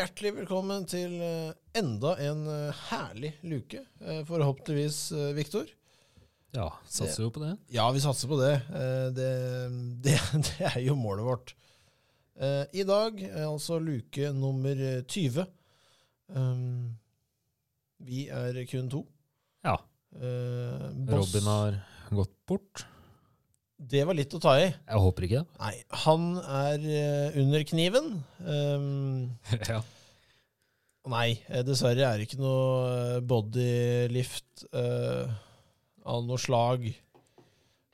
hjertelig velkommen til eh, enda en eh, herlig luke. Eh, Forhåpentligvis, Viktor. Ja, satser jo på det. Ja, vi satser på det. Det, det. det er jo målet vårt. I dag altså luke nummer 20. Um, Vi er kun to. Ja. Boss, Robin har gått bort. Det var litt å ta i. Jeg håper ikke det. Nei, han er eh, under kniven. Um, ja. Nei, eh, dessverre er det ikke noe eh, bodylift eh, av noe slag.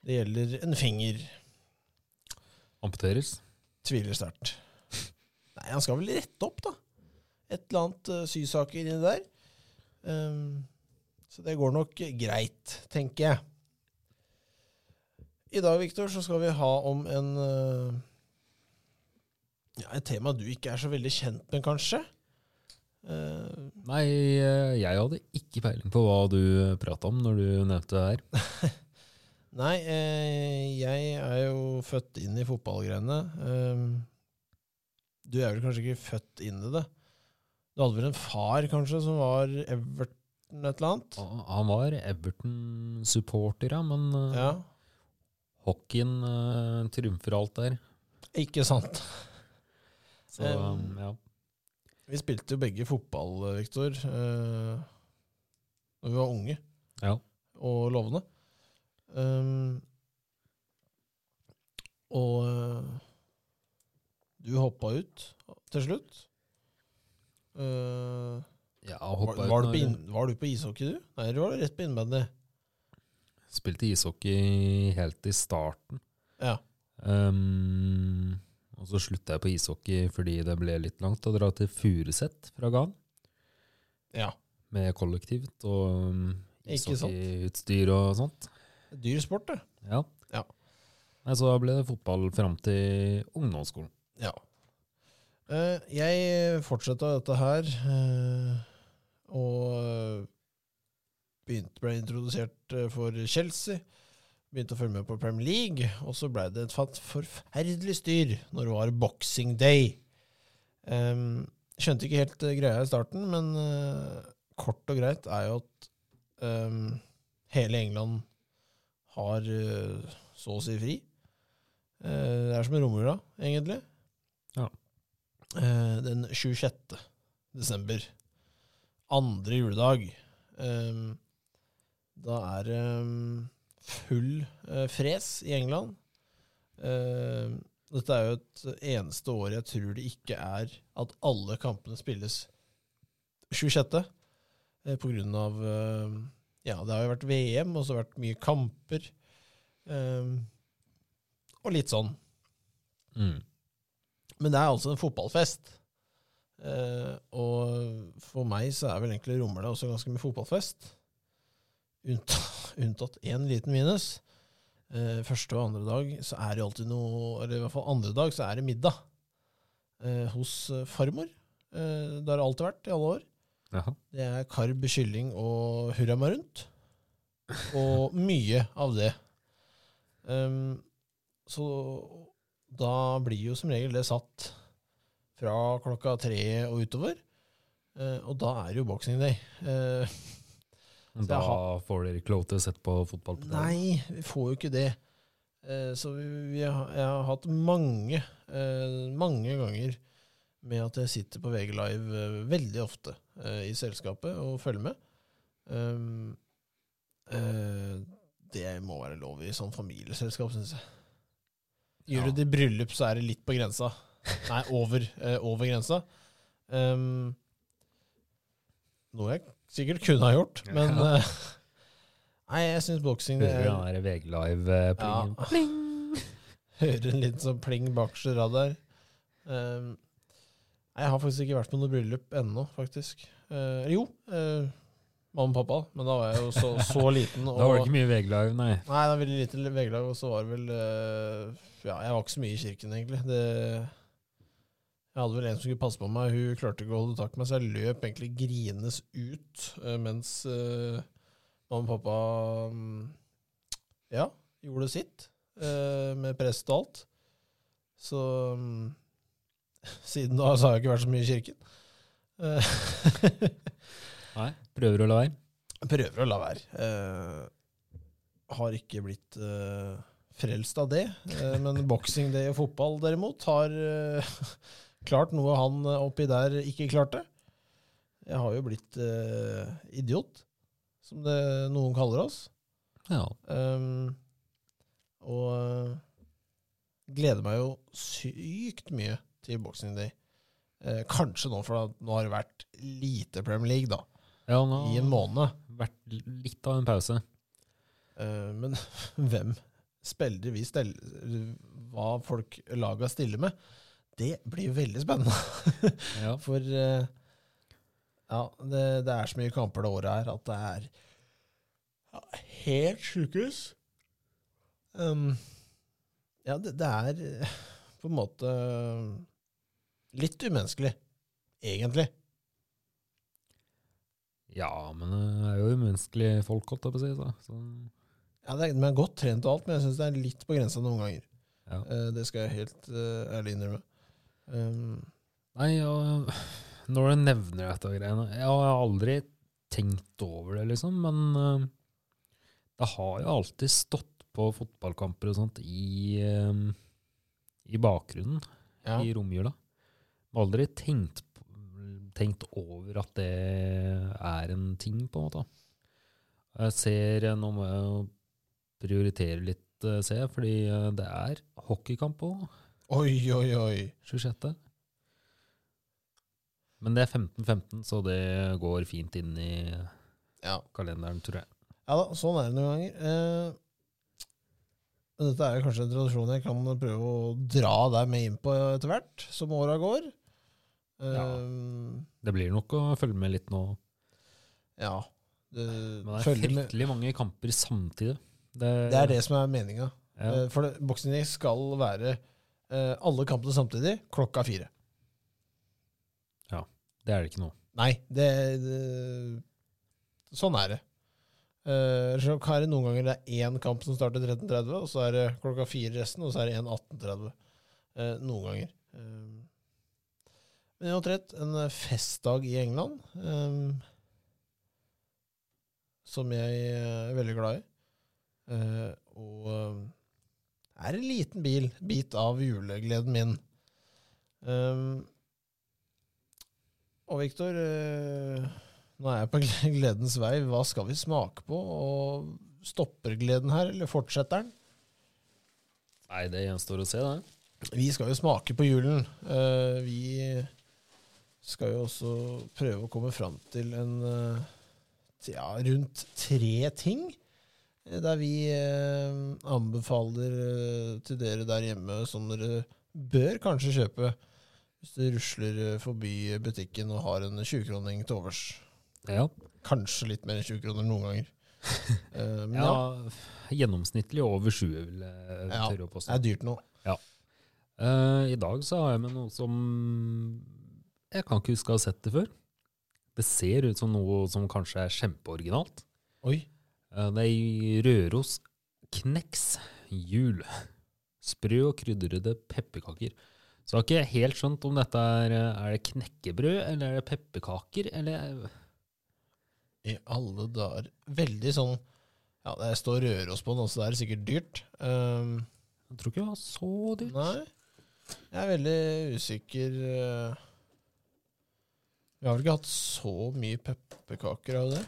Det gjelder en finger. Amputeres. Tviler sterkt. Nei, han skal vel rette opp, da. Et eller annet uh, sysaker inni der. Um, så det går nok greit, tenker jeg. I dag, Viktor, så skal vi ha om en uh, ja, Et tema du ikke er så veldig kjent med, kanskje. Uh, Nei, eh, jeg hadde ikke peiling på hva du prata om når du nevnte det her. Nei, eh, jeg er jo født inn i fotballgreiene. Um, du er vel kanskje ikke født inn i det? Du hadde vel en far, kanskje, som var Everton et eller annet? Han var Everton-supporter, ja, men eh, Ja, hockeyen uh, trumfer alt der. ikke sant. Så Um, um, ja. Vi spilte jo begge fotball, Viktor, uh, vi var unge ja. og lovende. Um, og uh, du hoppa ut til slutt. Uh, ja Var, var, du på var du på ishockey, du? Nei, du var rett på innbandy? Spilte ishockey helt i starten. Ja. Um, og så slutta jeg på ishockey fordi det ble litt langt å dra til Furuset fra Gan. ja. Med kollektivt og um, ishockeyutstyr og sånt. Dyr sport, det. Ja. Ja. Nei, så da ble det fotball fram til ungdomsskolen. Ja. Uh, jeg fortsetter dette her, uh, og begynte, ble introdusert eh, for Chelsea. Begynte å følge med på Premier League, og så ble det et forferdelig styr når det var boxing day. Um, skjønte ikke helt eh, greia i starten, men uh, kort og greit er jo at um, hele England har uh, så å si fri. Uh, det er som en romjula, egentlig. Ja. Den 26. desember. Andre juledag. Em, da er det em, full eh, fres i England. Em, dette er jo et eneste år jeg tror det ikke er at alle kampene spilles 26. eh, på grunn av em, Ja, det har jo vært VM, og så har det vært mye kamper. og litt sånn. Mm. Men det er altså en fotballfest. Eh, og for meg så er vel egentlig Romela også ganske mye fotballfest. Unntatt, én liten minus. Eh, første og andre dag så er det alltid noe Eller i hvert fall andre dag så er det middag eh, hos eh, farmor. Eh, det har det alltid vært i alle år. Jaha. Det er karb, kylling og hurra meg rundt. Og mye av det. Um, så da blir jo som regel det satt fra klokka tre og utover. Eh, og da er det jo boxing day. Så Da har- får dere ikke lov til å sette på fotball på TV. nei, vi får jo ikke det. Eh, så vi, vi har, jeg har hatt mange, eh, mange ganger med at jeg sitter på VG Live eh, veldig ofte i selskapet og følger med. Um, eh, det må være lov i sånn familieselskap, syns jeg. Gjør Ja. du det i bryllup, så er det litt på grensa. Nei, over, over grensa. Um, noe jeg sikkert kunne ha gjort, men Ja. eh, Nei, jeg syns boksing det Hører er den der VG Live-plingen. ja. Hører en liten sånn pling bakerst i rad. Um, jeg har faktisk ikke vært på noe bryllup ennå, faktisk. Uh, jo, uh, mamma og pappa, men da var jeg jo så, så liten. Og, Da var det ikke mye VG Live, nei. Nei, det var veldig lite VG-lag, og så var det vel uh, Ja, jeg var ikke så mye i kirken, egentlig. Det, jeg hadde vel en som skulle passe på meg, hun klarte ikke å holde tak i meg, så jeg løp egentlig grines ut eh, mens uh, mamma og pappa um, ja, gjorde sitt uh, med prest og alt. Så um, siden da så har jeg ikke vært så mye i kirken. Uh, Nei, prøver å la være. prøver å la være. Har ikke blitt frelst av det. Men boksing, det og fotball derimot har klart noe han eh, oppi der ikke klarte. Jeg har jo blitt eh, idiot, som det noen kaller oss. Ja. Um, og eh, gleder meg jo sykt mye til Boxing Day. Eh, kanskje nå, for da, nå har det vært lite Premier League, da. ja, nå, I en måned. vært litt av en pause. Eh, men hvem spillere vi steller Hva folk laga stiller med, det blir veldig spennende. Ja. For eh, ja, det, det er så mye kamper det året her at det er ja, helt sjukehus. Um, ja, det, det er eh, på en måte litt umenneskelig, egentlig. ja, men det er jo umenneskelige folk, holdt jeg på å si. Så. Så, Ja, det er, er godt trent og alt, men jeg syns det er litt på grensa noen ganger. ja. Uh, det skal jeg helt uh, ærlig innrømme. Um, Nei, og når du nevner dette greiene Jeg har aldri tenkt over det, liksom, men uh, det har jo alltid stått på fotballkamper og sånt i, um, i bakgrunnen, ja. i romjula. Jeg har aldri tenkt, tenkt over at det er en ting, på en måte. Jeg ser Nå må jeg prioritere litt, eh, ser jeg, fordi eh, det er hockeykamp òg. Oi, oi, oi. 26. Men det er 15-15, så det går fint inn i Ja. kalenderen, tror jeg. Ja da, sånn er det noen ganger. Eh, men dette er jo kanskje en tradisjon jeg kan prøve å dra deg med inn på etter hvert, som åra går. Eh, Ja. Det blir nok å følge med litt nå. ja. Det, Men det er fryktelig mange kamper samtidig. Det, det er det som er meninga. Ja. Eh, for Boksing skal være alle kampene samtidig klokka fire. Ja. det er det ikke noe. Nei, det, det Sånn er det. Eh, så er det noen ganger det er én kamp som starter 13.30, og så er det klokka fire resten, og så er det en 18.30. Eh, noen ganger. Eh, men uansett, en festdag i England um, som jeg er veldig glad i. Uh, og eh, er en liten bil, bit av julegleden min. Um, og Viktor, uh, nå er jeg på gledens vei. Hva skal vi smake på? Og Stopper gleden her, eller fortsetter den? Nei, det gjenstår å se, det. Vi skal jo smake på julen. Uh, vi skal jo også prøve å komme fram til en uh, til, ja, rundt tre ting. Eh, Der vi eh, anbefaler eh, til dere der hjemme som dere bør kanskje kjøpe hvis du rusler forbi butikken og har en 20-kroning til overs. Ja. Kanskje litt mer enn 20 kroner noen ganger. uh, men ja, ja, gjennomsnittlig over 20, vil jeg Ja, tørre å det er dyrt nå. Eh, I dag så har jeg med noe som jeg kan ikke huske å ha sett det før. Det ser ut som noe som kanskje er kjempeoriginalt. Oi. Eh, Det er i Røros Kneks jul. Sprø og krydrede pepperkaker. Så jeg har ikke helt skjønt om dette er Er det knekkebrød, eller er det pepperkaker, eller I alle dager. Veldig sånn Ja, det står Røros på den, så det er sikkert dyrt. Um, Jeg tror ikke det var så dyrt. nei, jeg er veldig usikker. eh. Vi har vel ikke hatt så mye pepperkaker av det?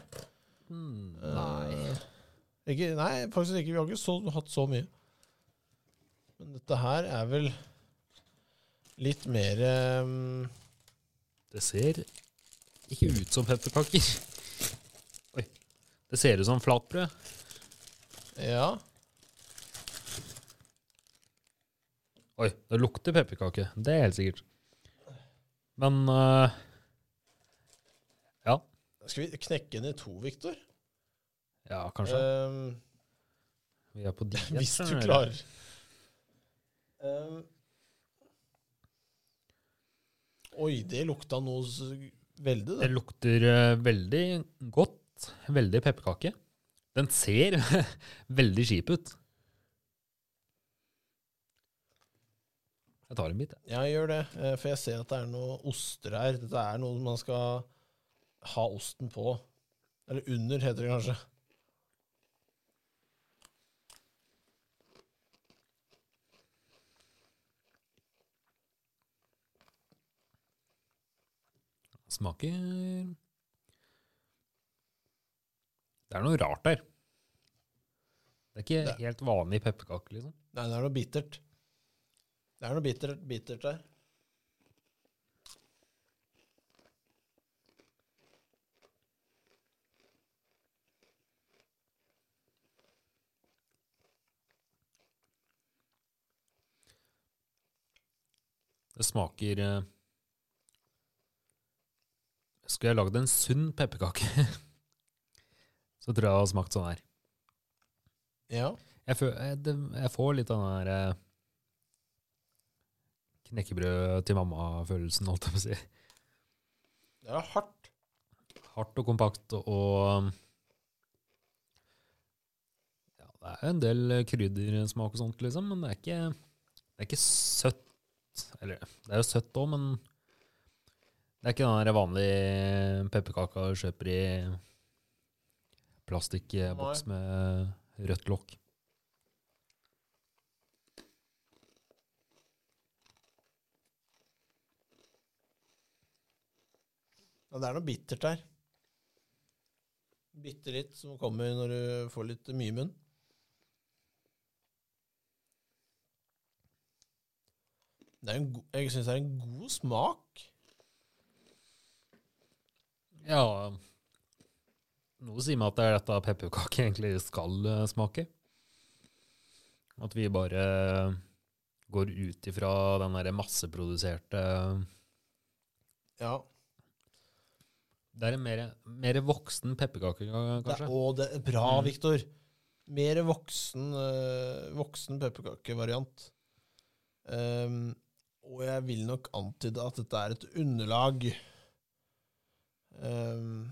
Eh, nei. Ikke, nei, faktisk ikke. Vi har ikke så, hatt så mye. Men dette her er vel litt mer um, Det ser ikke ut som pepperkaker. Oi. Det ser ut som flatbrød. Ja. Oi, det lukter pepperkake. Det er helt sikkert. Men Ja. Skal vi knekke den i to, Viktor? Ja, kanskje. Um, Vi er på diett. hvis du klarer. Um, oi, det lukta noe veldig, Det det. lukter uh, veldig godt. Veldig pepperkake. Den ser veldig kjip ut. Jeg tar en bit, jeg. Ja, gjør det. eh, For jeg ser at det er noe oster her. Dette er noe man skal ha osten på. Eller under, heter det kanskje. Smaker Det er noe rart der. Det er ikke Det- helt vanlig pepperkake, liksom. Nei, det er noe bittert. Det er noe bittert, bittert der. Det smaker eh, Skulle jeg lagd en sunn pepperkake, så tror jeg det hadde smakt sånn her. Ja. Jeg, fø- jeg, det, jeg får litt av den der eh, knekkebrød til mamma-følelsen, holdt jeg på å si. Det er hardt. Hardt og kompakt og ja, Det er en del kryddersmak og sånt, liksom, men det er ikke, det er ikke søtt. Eller, det er jo søtt òg, men det er ikke den vanlige pepperkaka du kjøper i plastikkboks med rødt lokk. Ja, det er noe bittert der. Bitte litt, som kommer når du får litt mye i munnen. Det er en go jeg syns det er en god smak. Ja Noe sier meg at det er dette pepperkake egentlig skal eh, smake. At vi bare går ut ifra den derre masseproduserte Ja. Det er en mer, mer voksen pepperkake, Det er, kanskje? å, det er bra, Mm. Viktor. Mer voksen, voksen pepperkakevariant. Um, og jeg vil nok antyde at dette er et underlag. Um,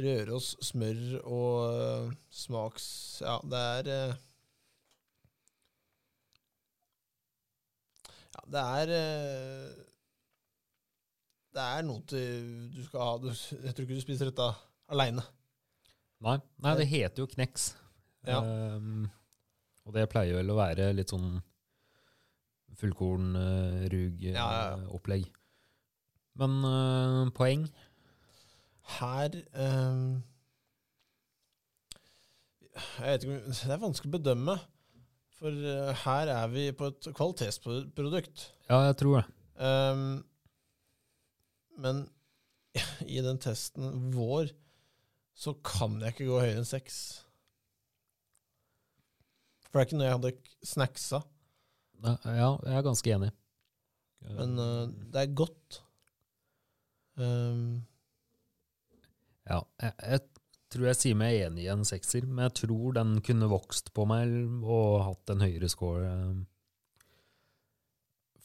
Røros, smør og eh, smaks... Ja, det er eh, Ja, det er eh, Det er noe til du skal ha du, Jeg tror ikke du spiser dette aleine. Nei, nei, det heter jo kneks. Ja. Um, og det pleier vel å være litt sånn Ja, ja, ja. fullkorn-rug-opplegg. Men uh, poeng? Her ehm, Jeg vet ikke Det er vanskelig å bedømme. For uh, her er vi på et kvalitetsprodukt. Ja, jeg tror det. Um, men i den testen vår så kan jeg ikke gå høyere enn seks. For det er ikke noe jeg hadde snacksa, Ja, jeg er ganske enig. men uh, det er godt. Um. Ja, jeg, jeg tror jeg sier meg enig i en sekser, men jeg tror den kunne vokst på meg og hatt en høyere score. eh.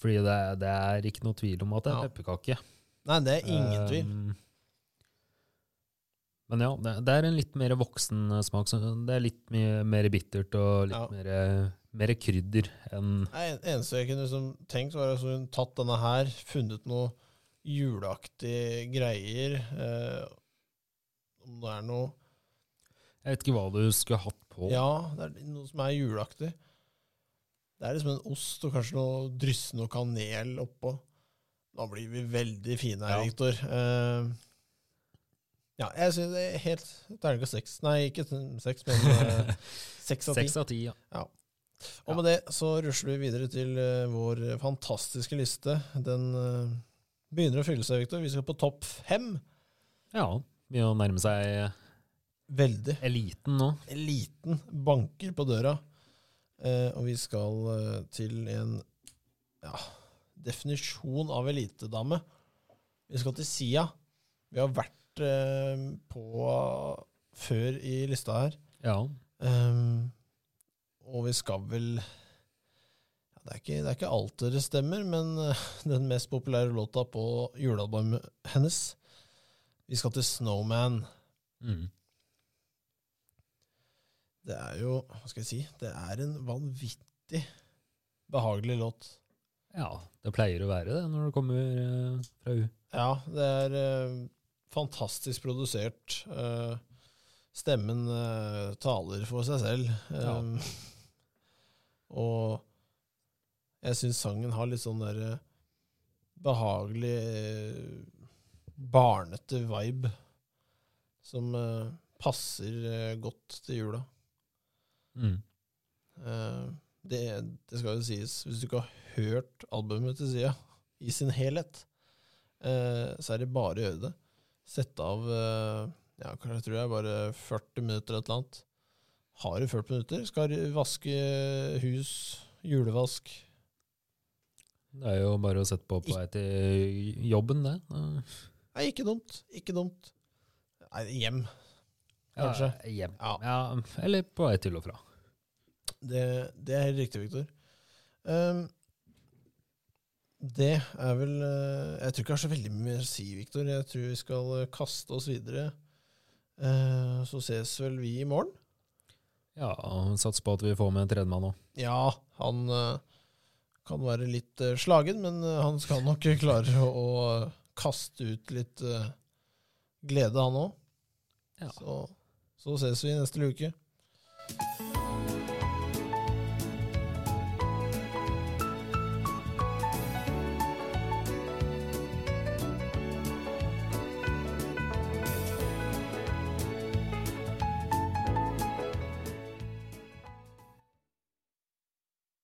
Fordi det, det er ikke noe tvil om at det er Ja. pepperkake. nei, det er ingen tvil. Um, Men ja, det, det er en litt mer voksen eh, smak. Så det er litt mye mer bittert og litt Ja. mer, mer krydder enn Nei, en- eneste jeg kunne liksom tenkt, var at hun tatt denne her, funnet noe juleaktige greier. Eh, om det er noe Jeg vet ikke hva du skulle hatt på. Ja, det er noe som er juleaktig. Det er liksom en ost og kanskje noe drysse noe kanel oppå. Da blir vi veldig fine her, Ja. Viktor. Eh, ja, jeg synes det er helt Terningkast seks. Nei, ikke seks, men eh, seks av ti. Seks av ti, ja. Og med det så rusler vi videre til eh, vår fantastiske liste. Den eh, begynner å fylle seg, Viktor. Vi skal på topp fem. Ja, begynner å nærme seg Veldig. eliten nå. Eliten banker på døra. Eh, og vi skal til en ja, definisjon av elitedame. Vi skal til Sia. Vi har vært på før i lista her. Ja. Um, og vi skal vel ja, det, er ikke, det er ikke alt dere stemmer, men eh, den mest populære låta på julealbumet hennes. Vi skal til Snowman. Mm. Det er jo Hva skal jeg si? Det er en vanvittig behagelig låt. Ja, det pleier å være det når det kommer eh, fra U. Ja, det er eh, fantastisk produsert. Eh, stemmen eh, taler for seg selv. Ja. Um, og jeg syns sangen har litt sånn derre behagelig eh, barnete vibe som passer godt til jula. Mm. Eh, det, det skal jo sies, hvis du ikke har hørt albumet til Sia i sin helhet, så er det bare å gjøre det. Sette av eh, ja, kanskje jeg tror jeg bare 40 minutter eller et eller annet. Har du 40 minutter? Skal du vaske hus, julevask Det er jo bare å sette på på vei til jobben, det. Nei, ikke dumt. Ikke dumt. Nei, hjem. Kanskje. Ja, hjem. Ja. Ja, eller på vei til og fra. Det, det er helt riktig, Viktor. Um, det er vel eh, Jeg tror ikke jeg har så veldig mye mer å si, Viktor. Jeg tror vi skal eh, kaste oss videre. Eh, så ses vel vi i morgen. Ja, Satser på at vi får med en tredjemann òg. Ja, han kan være litt slagen, men han skal nok klare å, kaste ut litt glede, han òg. Ja. Så, så ses vi neste luke.